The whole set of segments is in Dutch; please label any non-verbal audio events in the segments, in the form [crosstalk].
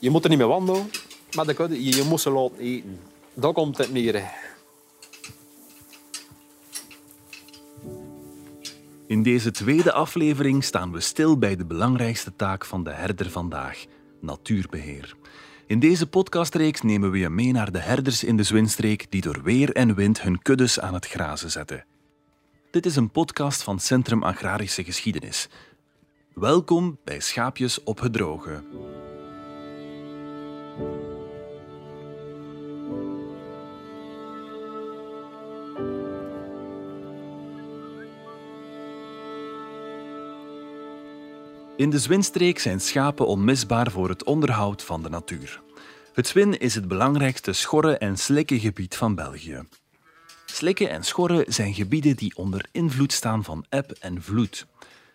Je moet er niet mee wandelen met de kudde. Je, je moet ze laten eten. Daar komt het neer. In deze tweede aflevering staan we stil bij de belangrijkste taak van de herder vandaag: natuurbeheer. In deze podcastreeks nemen we je mee naar de herders in de Zwinstreek die door weer en wind hun kuddes aan het grazen zetten. Dit is een podcast van Centrum Agrarische Geschiedenis. Welkom bij Schaapjes op het Droge. In de Zwinstreek zijn schapen onmisbaar voor het onderhoud van de natuur. Het Zwin is het belangrijkste schorre- en slikkengebied van België. Slikken en schorren zijn gebieden die onder invloed staan van eb en vloed.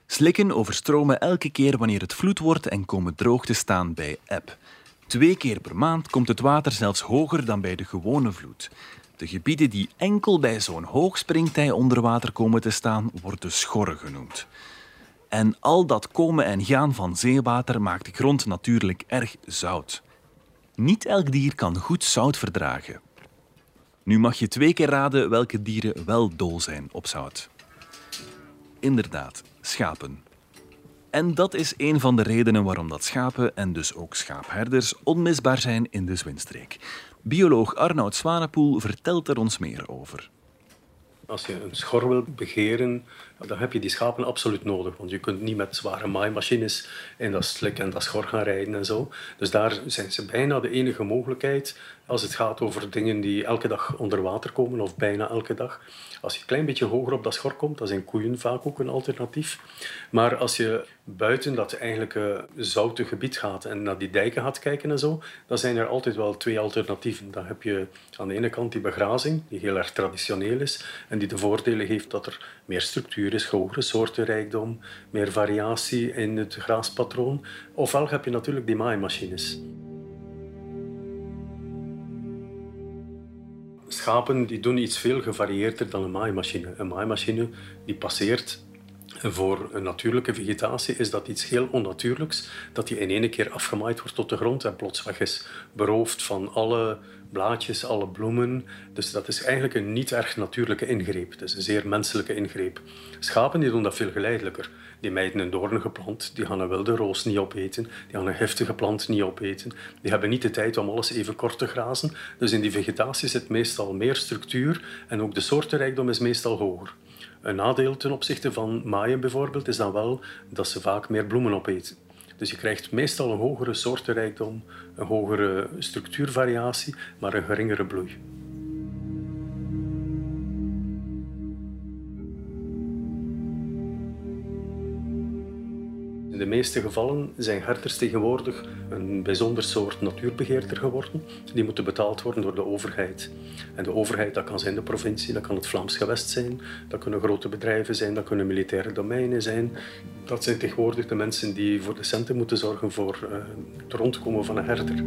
Slikken overstromen elke keer wanneer het vloed wordt en komen droog te staan bij eb. Twee keer per maand komt het water zelfs hoger dan bij de gewone vloed. De gebieden die enkel bij zo'n hoog springtij onder water komen te staan, worden schorren genoemd. En al dat komen en gaan van zeewater maakt de grond natuurlijk erg zout. Niet elk dier kan goed zout verdragen. Nu mag je twee keer raden welke dieren wel dol zijn op zout. Inderdaad, schapen. En dat is een van de redenen waarom dat schapen en dus ook schaapherders onmisbaar zijn in de Zwinstreek. Bioloog Arnoud Zwanepoel vertelt er ons meer over. Als je een schor wil begeren, dan heb je die schapen absoluut nodig. Want je kunt niet met zware maaimachines in dat slik en dat schor gaan rijden en zo. Dus daar zijn ze bijna de enige mogelijkheid als het gaat over dingen die elke dag onder water komen, of bijna elke dag. Als je een klein beetje hoger op dat schor komt, dan zijn koeien vaak ook een alternatief. Maar als je buiten dat eigenlijke zoute gebied gaat en naar die dijken gaat kijken en zo, dan zijn er altijd wel twee alternatieven. Dan heb je aan de ene kant die begrazing, die heel erg traditioneel is en die de voordelen geeft dat er meer structuur is, hogere soortenrijkdom, meer variatie in het graaspatroon. Ofwel heb je natuurlijk die maaimachines. Schapen die doen iets veel gevarieerder dan een maaimachine. Een maaimachine die passeert voor een natuurlijke vegetatie is dat iets heel onnatuurlijks, dat die in één keer afgemaaid wordt tot de grond en plots weg is. Beroofd van alle blaadjes, alle bloemen. Dus dat is eigenlijk een niet erg natuurlijke ingreep. Het is een zeer menselijke ingreep. Schapen die doen dat veel geleidelijker. Die mijden een doornige plant, die gaan een wilde roos niet opeten, die gaan een giftige plant niet opeten. Die hebben niet de tijd om alles even kort te grazen. Dus in die vegetatie zit meestal meer structuur en ook de soortenrijkdom is meestal hoger. Een nadeel ten opzichte van maaien bijvoorbeeld is dan wel dat ze vaak meer bloemen opeten. Dus je krijgt meestal een hogere soortenrijkdom, een hogere structuurvariatie, maar een geringere bloei. In de meeste gevallen zijn herders tegenwoordig een bijzonder soort natuurbeheerder geworden. Die moeten betaald worden door de overheid. En de overheid, dat kan zijn de provincie, dat kan het Vlaams gewest zijn, dat kunnen grote bedrijven zijn, dat kunnen militaire domeinen zijn. Dat zijn tegenwoordig de mensen die voor de centen moeten zorgen voor uh, het rondkomen van een herder.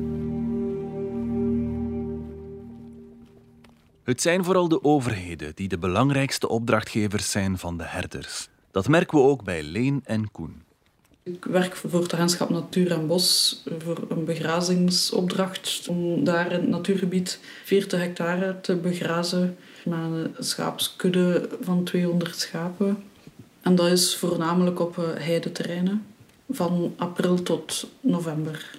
Het zijn vooral de overheden die de belangrijkste opdrachtgevers zijn van de herders. Dat merken we ook bij Leen en Koen. Ik werk voor het agentschap Natuur en Bos voor een begrazingsopdracht om daar in het natuurgebied 40 hectare te begrazen met een schaapskudde van 200 schapen. En dat is voornamelijk op heideterreinen van april tot november.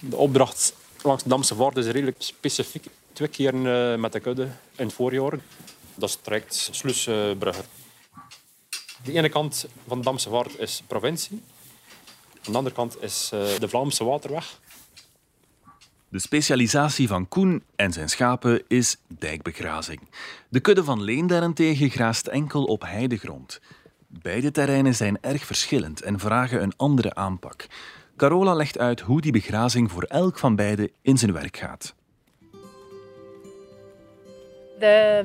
De opdracht langs de Damse Vaart is redelijk specifiek. Twee keer met de kudde in het voorjaar. Dat is traject. De ene kant van de Damse Vaart is provincie. Aan de andere kant is de Vlaamse Waterweg. De specialisatie van Koen en zijn schapen is dijkbegrazing. De kudde van Leen daarentegen graast enkel op heidegrond. Beide terreinen zijn erg verschillend en vragen een andere aanpak. Carola legt uit hoe die begrazing voor elk van beide in zijn werk gaat. De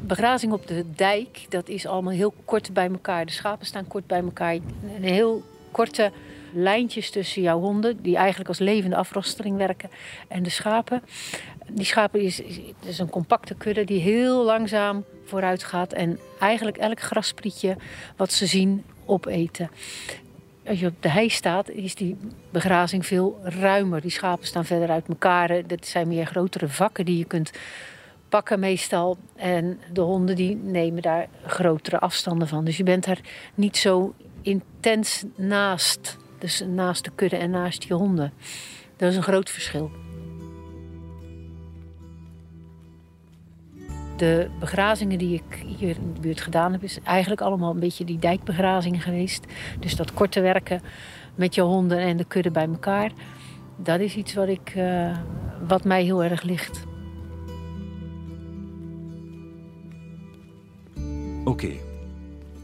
begrazing op de dijk, dat is allemaal heel kort bij elkaar. De schapen staan kort bij elkaar. Een heel korte lijntjes tussen jouw honden, die eigenlijk als levende afrostering werken, en de schapen. Die schapen is, is een compacte kudde die heel langzaam vooruit gaat en eigenlijk elk grassprietje wat ze zien opeten. Als je op de hei staat, is die begrazing veel ruimer. Die schapen staan verder uit elkaar. Dat zijn meer grotere vakken die je kunt pakken meestal. En de honden die nemen daar grotere afstanden van. Dus je bent er niet zo intens naast. Dus naast de kudde en naast je honden. Dat is een groot verschil. De begrazingen die ik hier in de buurt gedaan heb, is eigenlijk allemaal een beetje die dijkbegrazingen geweest. Dus dat korte werken met je honden en de kudde bij elkaar. Dat is iets wat, ik, uh, wat mij heel erg ligt. Oké.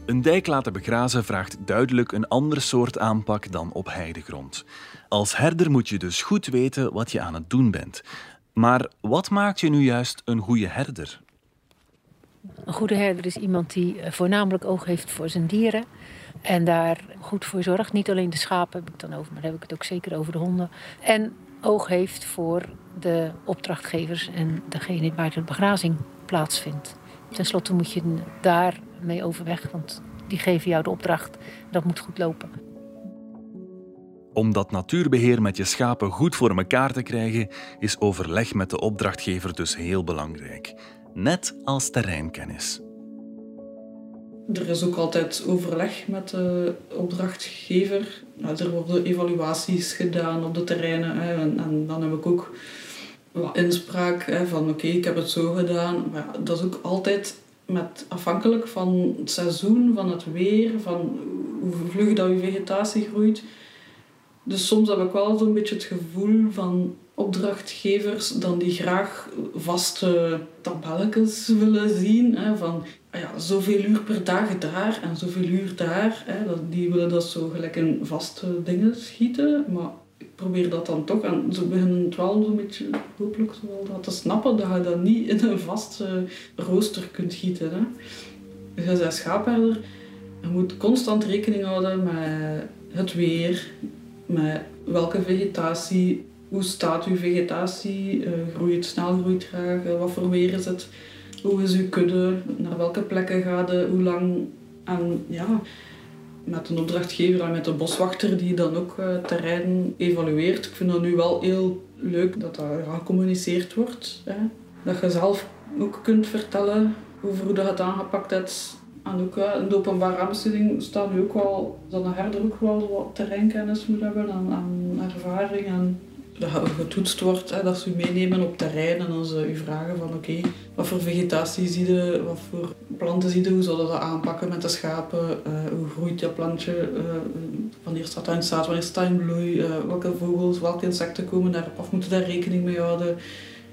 Een dijk laten begrazen vraagt duidelijk een ander soort aanpak dan op heidegrond. Als herder moet je dus goed weten wat je aan het doen bent. Maar wat maakt je nu juist een goede herder? Een goede herder is iemand die eh, voornamelijk oog heeft voor zijn dieren. En daar goed voor zorgt. Niet alleen de schapen heb ik dan over, maar heb ik het ook zeker over de honden. En oog heeft voor de opdrachtgevers en degene waar de begrazing plaatsvindt. Ten slotte moet je daar mee overweg, want die geven jou de opdracht. Dat moet goed lopen. Om dat natuurbeheer met je schapen goed voor elkaar te krijgen, is overleg met de opdrachtgever dus heel belangrijk. Net als terreinkennis. Er is ook altijd overleg met de opdrachtgever. er worden evaluaties gedaan op de terreinen. En, en dan heb ik ook inspraak hè, van oké, ik heb het zo gedaan. Maar dat is ook altijd met, afhankelijk van het seizoen, van het weer, van hoe vlug dat je vegetatie groeit. Dus soms heb ik wel zo'n beetje het gevoel van opdrachtgevers dan die graag vaste tabelletjes willen zien. Hè, van ah ja, zoveel uur per dag daar en zoveel uur daar. Hè, die willen dat zo gelijk in vaste dingen schieten. Maar probeer dat dan toch, en ze beginnen het wel zo'n beetje hopelijk te snappen, dat je dat niet in een vast rooster kunt gieten. Hè. Je bent schaapherder, je moet constant rekening houden met het weer, met welke vegetatie, hoe staat uw vegetatie, uh, groeit het snel, groeit traag, wat voor weer is het, hoe is uw kudde, naar welke plekken gaat het, hoe lang. En ja, met een opdrachtgever en met de boswachter die dan ook eh, terrein evalueert. Ik vind dat nu wel heel leuk dat dat gecommuniceerd wordt. Hè. Dat je zelf ook kunt vertellen over hoe dat het aangepakt hebt. En ook uh, in de openbare aanbesteding staat nu ook wel dat een herder ook wel wat terreinkennis moet hebben en, en ervaring. En dat getoetst wordt, hè, dat ze u meenemen op terrein en dan ze u vragen van oké, wat voor vegetatie zie je, wat voor planten zie je, hoe zullen we dat aanpakken met de schapen, uh, hoe groeit dat plantje, uh, wanneer staat dat in staat, wanneer staat in bloei, uh, welke vogels, welke insecten komen daarop of moeten daar rekening mee houden.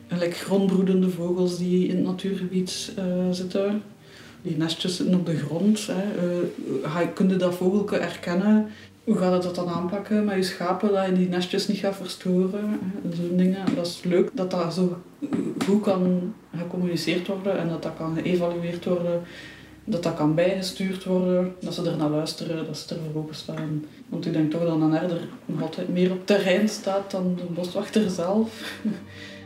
Gelijk grondbroedende vogels die in het natuurgebied zitten. Die nestjes zitten op de grond. Hè. kun je dat vogelke herkennen? Hoe gaat het dat dan aanpakken met je schapen, dat je die nestjes niet gaat verstoren. Zo'n dingen. Dat is leuk dat dat zo goed kan gecommuniceerd worden en dat dat kan geëvalueerd worden. Dat dat kan bijgestuurd worden, dat ze er naar luisteren, dat ze er voor openstaan. Want ik denk toch dat een herder altijd meer op terrein staat dan de boswachter zelf. [laughs]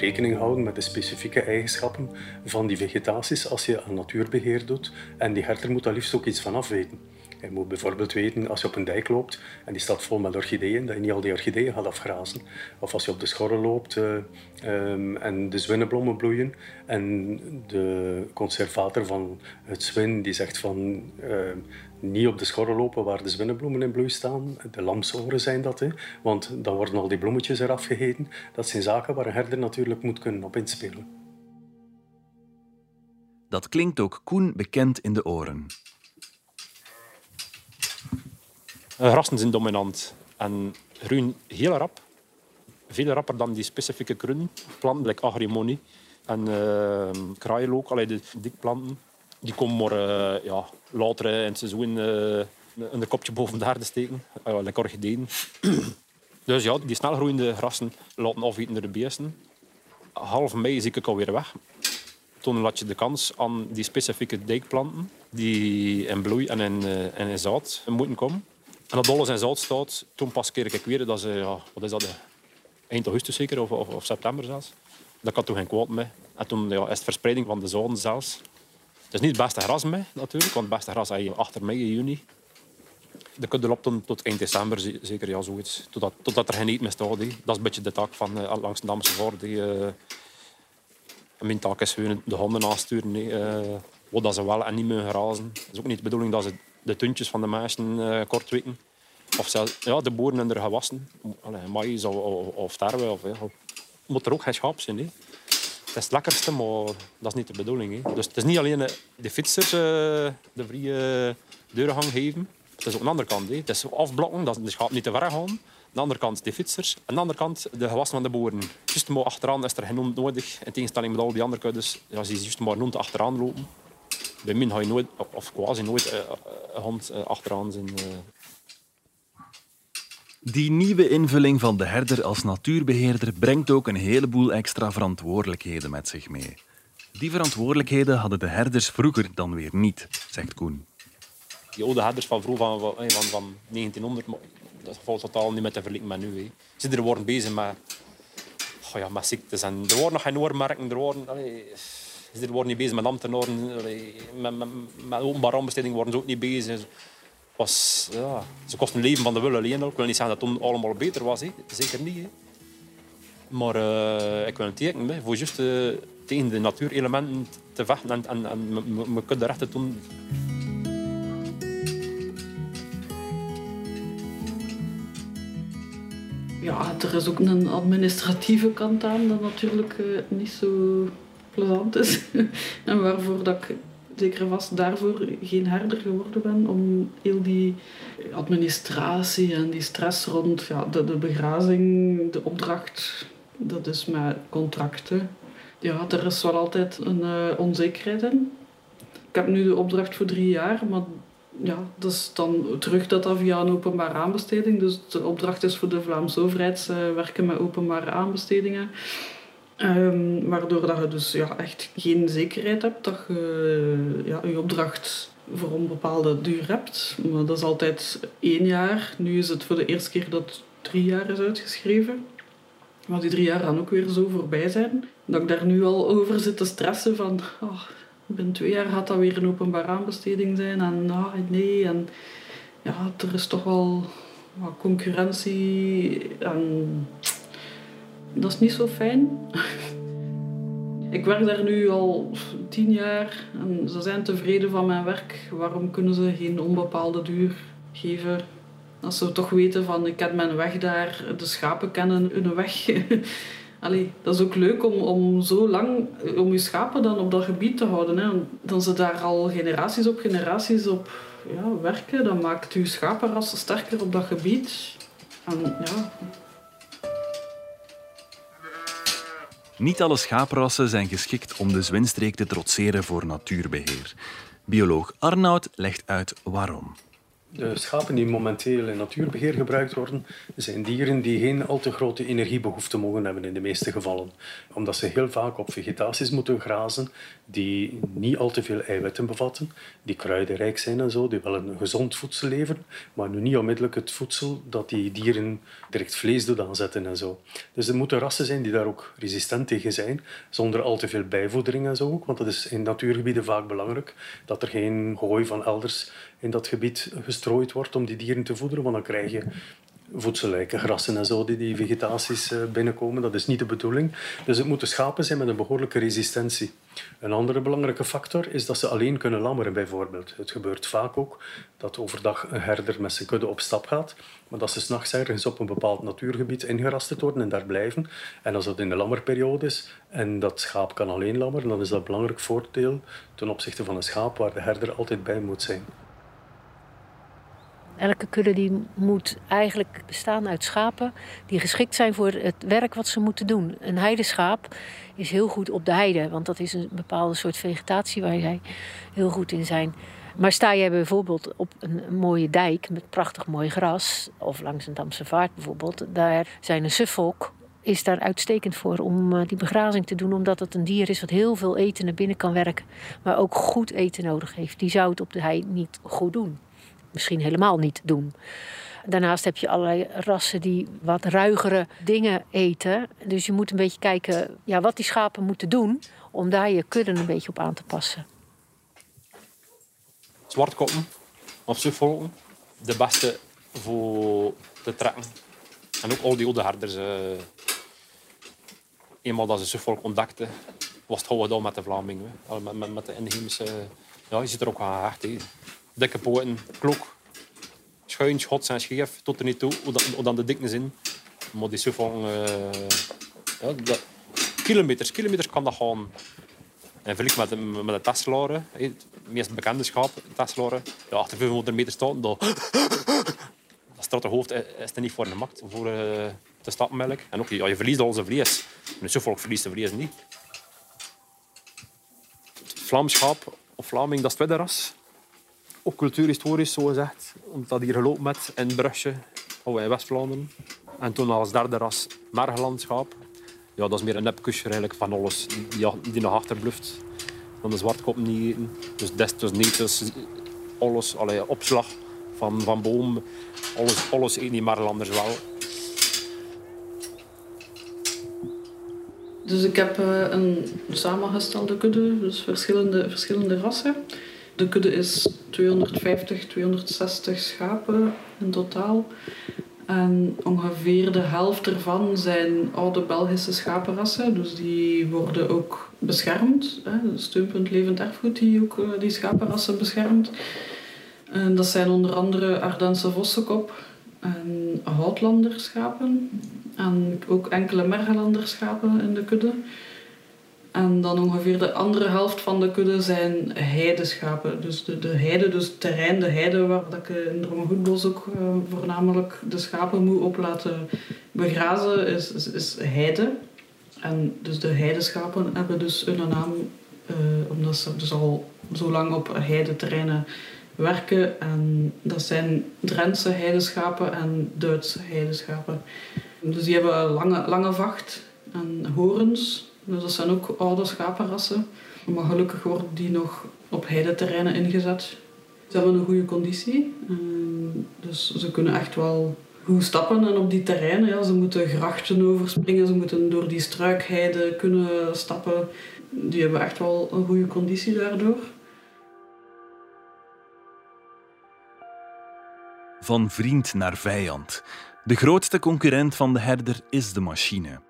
rekening houden met de specifieke eigenschappen van die vegetaties als je aan natuurbeheer doet. En die herder moet daar liefst ook iets van afweten. Je moet bijvoorbeeld weten, als je op een dijk loopt en die staat vol met orchideeën, dat je niet al die orchideeën gaat afgrazen. Of als je op de schorre loopt uh, um, en de zwinnenblommen bloeien en de conservator van het zwin die zegt van uh, niet op de schorre lopen waar de zwinnenbloemen in bloei staan. De lamsoren zijn dat, hè, want dan worden al die bloemetjes eraf gegeten. Dat zijn zaken waar een herder natuurlijk moet kunnen op inspelen. Dat klinkt ook Koen bekend in de oren. Grassen zijn dominant en groeien heel rap. Veel rapper dan die specifieke kruiden. Planten, like agrimonie en uh, kraaienlook, de dikplanten. Die komen maar uh, ja, later in het seizoen uh, een kopje boven de aarde steken. Uh, lekker orchideeën. [clears throat] dus ja, die snelgroeiende grassen laten afeten door de beesten. Half mei zie ik alweer weg. Toen laat je de kans aan die specifieke dijkplanten die in bloei en in, uh, en zaad moeten komen. En dat alles in staat, toen pas keer ik weer dat ze, ja, wat is dat, eind augustus zeker, of, of, september zelfs. Dat kan toch geen kwaad mee. En toen ja, is het verspreiding van de zon zelfs. Het is niet het beste gras natuurlijk, want het beste gras heb je achter mei, juni. De kudde dan tot eind december, zeker ja, zoiets. Totdat, totdat er geen eten meer staat. Dat is een beetje de taak van uh, langs de Damse Voort. Uh, mijn taak is de honden aansturen. Uh, wat dat ze wel en niet meer grazen. Het is ook niet de bedoeling dat ze de tuntjes van de meisjes kort weten. Of zelfs, ja, de boeren in de gewassen. Allee, maïs of, of, of tarwe. Of, ja. Moet er ook geen schaap zijn. Het is het lekkerste, maar dat is niet de bedoeling. Hè. Dus het is niet alleen de fietsers uh, de vrije deurengang geven. Het is ook een andere kant. Hè. Het is afblokken, dat de schaap niet te ver gaan. Aan de andere kant de fietsers. Aan de andere kant de gewassen van de boeren. Just maar achteraan is er geen hond nodig. In tegenstelling met al die andere kuddes. Ze is juist maar hond achteraan lopen. Bij min ga je nooit, of quasi nooit, uh, een hond achteraan zijn. Die nieuwe invulling van de herder als natuurbeheerder brengt ook een heleboel extra verantwoordelijkheden met zich mee. Die verantwoordelijkheden hadden de herders vroeger dan weer niet, zegt Koen. Die oude herders van vroeger, van, van, van, van 1900, dat valt totaal niet met te vergelijken met nu. Hè. Ze worden bezig met, ja, met ziektes en er worden nog geen oormerken, er worden... Allee, ze worden niet bezig met ambtenaren, met, met, met openbare aanbesteding worden ze ook niet bezig. Was, ja, ze kosten leven van de wil alleen Ik wil niet zeggen dat het allemaal beter was, zeker niet. Maar uh, ik wil een teken voor juist uh, tegen de natuurelementen te vechten en, en, en me, kunnen rechten doen. Ja, er is ook een administratieve kant aan dat natuurlijk uh, niet zo plezant is. [laughs] en waarvoor dat zeker vast daarvoor geen herder geworden ben. Om heel die administratie en die stress rond ja, de, de begrazing, de opdracht, dat is met contracten. Ja, er is wel altijd een uh, onzekerheid in. Ik heb nu de opdracht voor drie jaar, maar ja, dat is dan terug dat dat via een openbare aanbesteding. Dus de opdracht is voor de Vlaamse overheid werken met openbare aanbestedingen. Um, waardoor dat je dus ja, echt geen zekerheid hebt dat je ja, je opdracht voor een bepaalde duur hebt. Maar dat is altijd één jaar. Nu is het voor de eerste keer dat drie jaar is uitgeschreven. Maar die drie jaar gaan ook weer zo voorbij zijn. Dat ik daar nu al over zit te stressen van... Oh, binnen twee jaar gaat dat weer een openbare aanbesteding zijn. En ah, nee, en ja, er is toch wel wat concurrentie. En dat is niet zo fijn. [laughs] Ik werk daar nu al tien jaar en ze zijn tevreden van mijn werk. Waarom kunnen ze geen onbepaalde duur geven? Als ze toch weten van ik ken mijn weg daar, de schapen kennen hun weg. [laughs] Allee, dat is ook leuk om, om zo lang om je schapen dan op dat gebied te houden. Hè. Dan ze daar al generaties op generaties op ja, werken, dan maakt je schapenras sterker op dat gebied. En, ja, Niet alle schaaprassen zijn geschikt om de zwinstreek te trotseren voor natuurbeheer. Bioloog Arnoud legt uit waarom. De schapen die momenteel in natuurbeheer gebruikt worden, zijn dieren die geen al te grote energiebehoefte mogen hebben in de meeste gevallen. Omdat ze heel vaak op vegetaties moeten grazen die niet al te veel eiwitten bevatten, die kruidenrijk zijn en zo, die wel een gezond voedsel leveren, maar nu niet onmiddellijk het voedsel dat die dieren direct vlees doet aanzetten en zo. Dus er moeten rassen zijn die daar ook resistent tegen zijn, zonder al te veel bijvoedering en zo ook, want dat is in natuurgebieden vaak belangrijk, dat er geen gooi van elders in dat gebied gestrooid wordt om die dieren te voederen, want dan krijg je voedselrijke grassen en zo die die vegetaties eh, binnenkomen. Dat is niet de bedoeling. Dus het moeten schapen zijn met een behoorlijke resistentie. Een andere belangrijke factor is dat ze alleen kunnen lammeren, bijvoorbeeld. Het gebeurt vaak ook dat overdag een herder met zijn kudde op stap gaat, maar dat ze s'nachts ergens op een bepaald natuurgebied ingerasterd worden en daar blijven. En als dat in de lammerperiode is en dat schaap kan alleen lammeren, dan is dat een belangrijk voordeel ten opzichte van een schaap waar de herder altijd bij moet zijn. Elke kudde die moet eigenlijk bestaan uit schapen die geschikt zijn voor het werk wat ze moeten doen. Een heideschaap is heel goed op de heide, want dat is een bepaalde soort vegetatie waar zij heel goed in zijn. Maar sta je bijvoorbeeld op een, mooie dijk met prachtig mooi gras, of langs een Damse vaart bijvoorbeeld, daar zijn een suffolk is daar uitstekend voor om eh, die begrazing te doen, omdat het een dier is wat heel veel eten naar binnen kan werken, maar ook goed eten nodig heeft. Die zou het op de hei niet goed doen misschien helemaal niet doen. Daarnaast heb je allerlei rassen die wat ruigere dingen eten. Dus je moet een beetje kijken ja, wat die schapen moeten doen om daar je kudde een beetje op aan te passen. Zwartkoppen of suffolken, de beste voor te trekken. En ook al die oude herders. Uh, eenmaal dat ze Suffolk ontdekten, was het gewoon met de Vlamingen. Met, met, met de inheemse... Ja, je zit er ook aan gehecht. Dikke poten, klok, schuin, schots en scheef, tot er niet toe, hoe, dan de dikte in. Maar die Suffolk... Uh, ja, dat, kilometers, kilometers kan dat gaan. En vergelijk met, de, met de Teslaren, het meest bekende schaap, Teslaren, ja, achter 500 meter staan, dat, dat [clicks tongue] stratte hoofd is er niet voor de macht, voor uh, de stapmelk. En ook, ja, je verliest al zijn vlees. En zo verliest zijn vlees niet. Vlaams schaap of Vlaming, dat is het tweede. Cultuurhistorisch, zo gezegd. Omdat hier gelopen met in Brugge, in West-Vlaanderen. En toen als derde ras Mergelandschaap ja, dat is meer een nepkusje eigenlijk van alles die, die nog achterblijft. Dan de zwartkop niet eten. Dus des, dus niet, dus alles, allee, opslag van, van boom, alles, alles eten die Marlanders wel. Dus ik heb uh, een samengestelde kudde, dus verschillende, verschillende rassen. De kudde is 250, 260 schapen in totaal. En ongeveer de helft ervan zijn oude Belgische schapenrassen. Dus die worden ook beschermd. Hè. Steunpunt Levend Erfgoed die ook uh, die schapenrassen beschermt. En dat zijn onder andere Ardense Vossenkop en Houtlanderschapen. En ook enkele Mergelanderschapen in de kudde. En dan ongeveer de andere helft van de kudde zijn heideschapen. Dus de, de heide, dus terrein, de heide waar dat ik in Dromengoedbos ook uh, voornamelijk de schapen moet op laten begrazen, is, is, heide. En dus de heideschapen hebben dus hun naam uh, omdat ze dus al zo lang op heideterreinen werken. En dat zijn Drentse heideschapen en Duitse heideschapen. Dus die hebben lange, lange vacht en horens. Dus dat zijn ook oude schapenrassen. Maar gelukkig worden die nog op heideterreinen ingezet. Ze hebben een goede conditie. Ehm, dus ze kunnen echt wel goed stappen. En op die terreinen, ja, ze moeten grachten overspringen. Ze moeten door die struikheide kunnen stappen. Die hebben echt wel een goede conditie daardoor. Van vriend naar vijand. De grootste concurrent van de herder is de machine.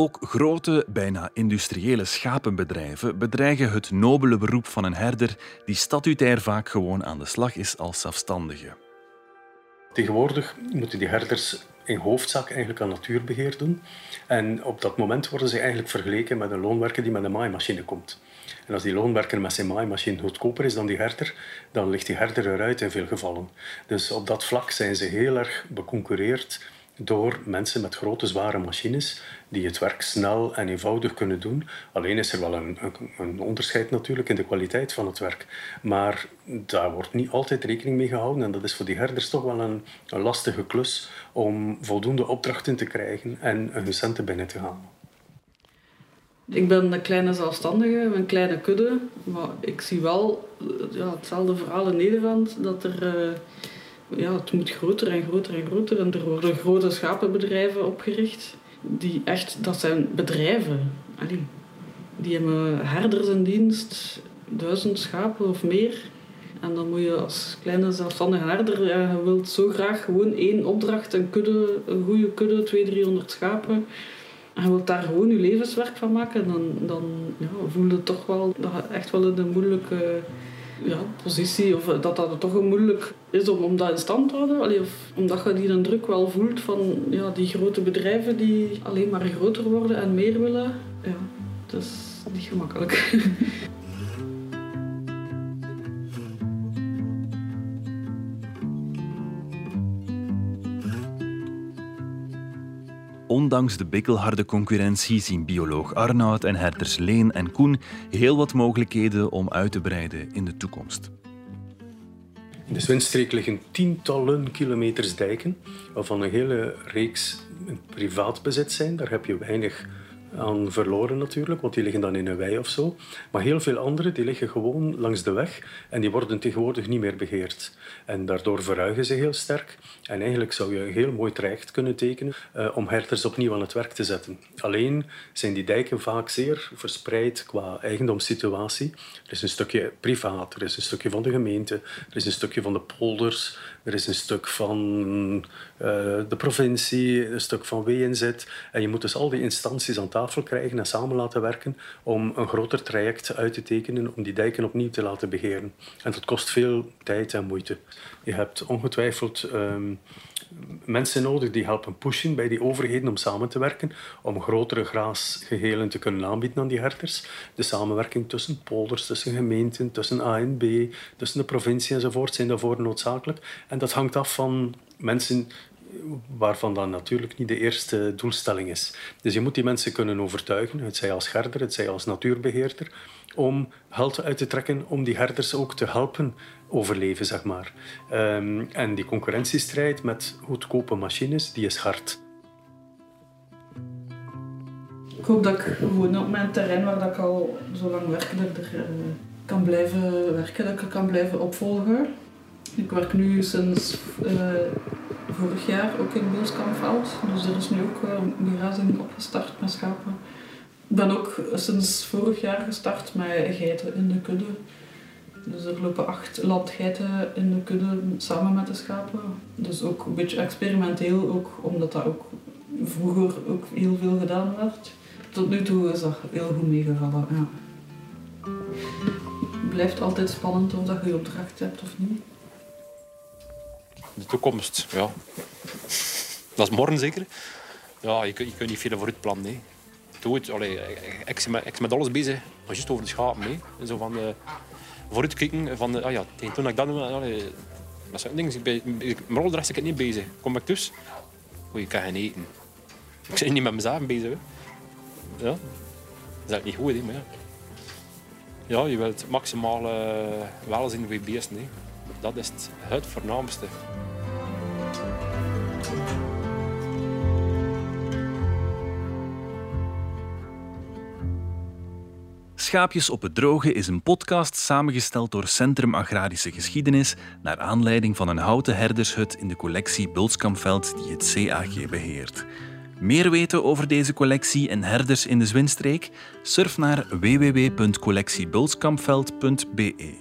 Ook grote, bijna industriële schapenbedrijven bedreigen het nobele beroep van een herder die statutair vaak gewoon aan de slag is als zelfstandige. Tegenwoordig moeten die herders in hoofdzaak eigenlijk aan natuurbeheer doen. En op dat moment worden ze eigenlijk vergeleken met een loonwerker die met een maaimachine komt. En als die loonwerker met zijn maaimachine goedkoper is dan die herder, dan ligt die herder eruit in veel gevallen. Dus op dat vlak zijn ze heel erg beconcurreerd door mensen met grote, zware machines die het werk snel en eenvoudig kunnen doen. Alleen is er wel een, een, onderscheid natuurlijk in de kwaliteit van het werk. Maar daar wordt niet altijd rekening mee gehouden. En dat is voor die herders toch wel een, lastige klus om voldoende opdrachten te krijgen en hun centen binnen te halen. Ik ben een kleine zelfstandige, een kleine kudde. Maar ik zie wel ja, hetzelfde verhaal in Nederland. Dat er... Uh, ja, het moet groter en groter en groter. En er worden grote schapenbedrijven opgericht. Die echt, dat zijn bedrijven. Die hebben herders in dienst, duizend schapen of meer. En dan moet je als kleine zelfstandige herder, ja, je wilt zo graag gewoon één opdracht, een kudde, een goede kudde, 200, 300 schapen. En je wilt daar gewoon je levenswerk van maken, dan, dan ja, voel je toch wel dat echt wel in een moeilijke ja, positie, of dat dat toch moeilijk is om, om dat in stand te houden. Allee, of omdat je die een druk wel voelt van ja, die grote bedrijven die alleen maar groter worden en meer willen. Ja, dat is niet gemakkelijk. [laughs] Ondanks de bikkelharde concurrentie zien bioloog Arnoud en herders Leen en Koen heel wat mogelijkheden om uit te breiden in de toekomst. In de Zwinstreek liggen tientallen kilometers dijken, waarvan een hele reeks in privaat bezit zijn. Daar heb je weinig aan verloren natuurlijk, want die liggen dan in een wei of zo. Maar heel veel andere die liggen gewoon langs de weg en die worden tegenwoordig niet meer beheerd. En daardoor verruigen ze heel sterk. En eigenlijk zou je een heel mooi traject kunnen tekenen uh, om herders opnieuw aan het werk te zetten. Alleen zijn die dijken vaak zeer verspreid qua eigendomssituatie. Er is een stukje privaat, er is een stukje van de gemeente, er is een stukje van de polders, er is een stuk van uh, de provincie, een stuk van WNZ. En je moet dus al die instanties aan tafel krijgen en samen laten werken om een groter traject uit te tekenen om die dijken opnieuw te laten beheren. En dat kost veel tijd en moeite. Je hebt ongetwijfeld um, mensen nodig die helpen pushen bij die overheden om samen te werken, om grotere graasgehelen te kunnen aanbieden aan die herders. De samenwerking tussen polders, tussen gemeenten, tussen ANB, tussen de provincie enzovoort zijn daarvoor noodzakelijk. En dat hangt af van mensen waarvan dat natuurlijk niet de eerste doelstelling is. Dus je moet die mensen kunnen overtuigen, het zij als herder, het zij als natuurbeheerder, om geld uit te trekken om die herders ook te helpen overleven, zeg maar. Um, en die concurrentiestrijd met goedkope machines, die is hard. Ik hoop dat ik gewoon op mijn terrein waar ik al zo lang werk, er uh, kan blijven werken, dat ik kan blijven opvolgen. Ik werk nu sinds uh, vorig jaar ook in Beelskampveld, dus er is nu ook uh, een begrazing opgestart met schapen. Ik ben ook sinds vorig jaar gestart met geiten in de kudde. Dus er lopen acht landgeiten in de kudde samen met de schapen. Dus ook een beetje experimenteel, ook omdat dat ook vroeger ook heel veel gedaan werd. Tot nu toe is dat heel goed meegevallen. Ja. Het blijft altijd spannend of dat je opdracht hebt of niet. De toekomst, ja. Dat is morgen zeker. Ja, je, kunt, niet veel vooruit. Doe het. Allee, ik, ik, ben met, met alles bezig. Juist over de schapen. Nee. Zo van, uh, vooruitkijken van, ah ja, toen ik dat doe, allee, dat zijn dingen. Ik ben, maar al de ik niet bezig. Kom ik dus, oei, ik kan geen eten. Ik ben niet met mezelf bezig. Hè. Ja. Dat is niet goed, hè, maar ja. Ja, je wilt maximaal uh, welzijn voor je beesten. Hè. Dat is het, het voornaamste. Schaapjes op het Droge is een podcast samengesteld door Centrum Agrarische Geschiedenis naar aanleiding van een houten herdershut in de collectie Bulskampveld die het CAG beheert. Meer weten over deze collectie en herders in de Zwinstreek? Surf naar www.collectiebulskampveld.be.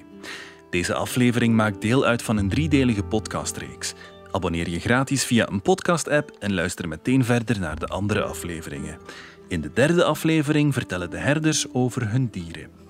Deze aflevering maakt deel uit van een driedelige podcastreeks. Abonneer je gratis via een podcast-app en luister meteen verder naar de andere afleveringen. In de derde aflevering vertellen de herders over hun dieren.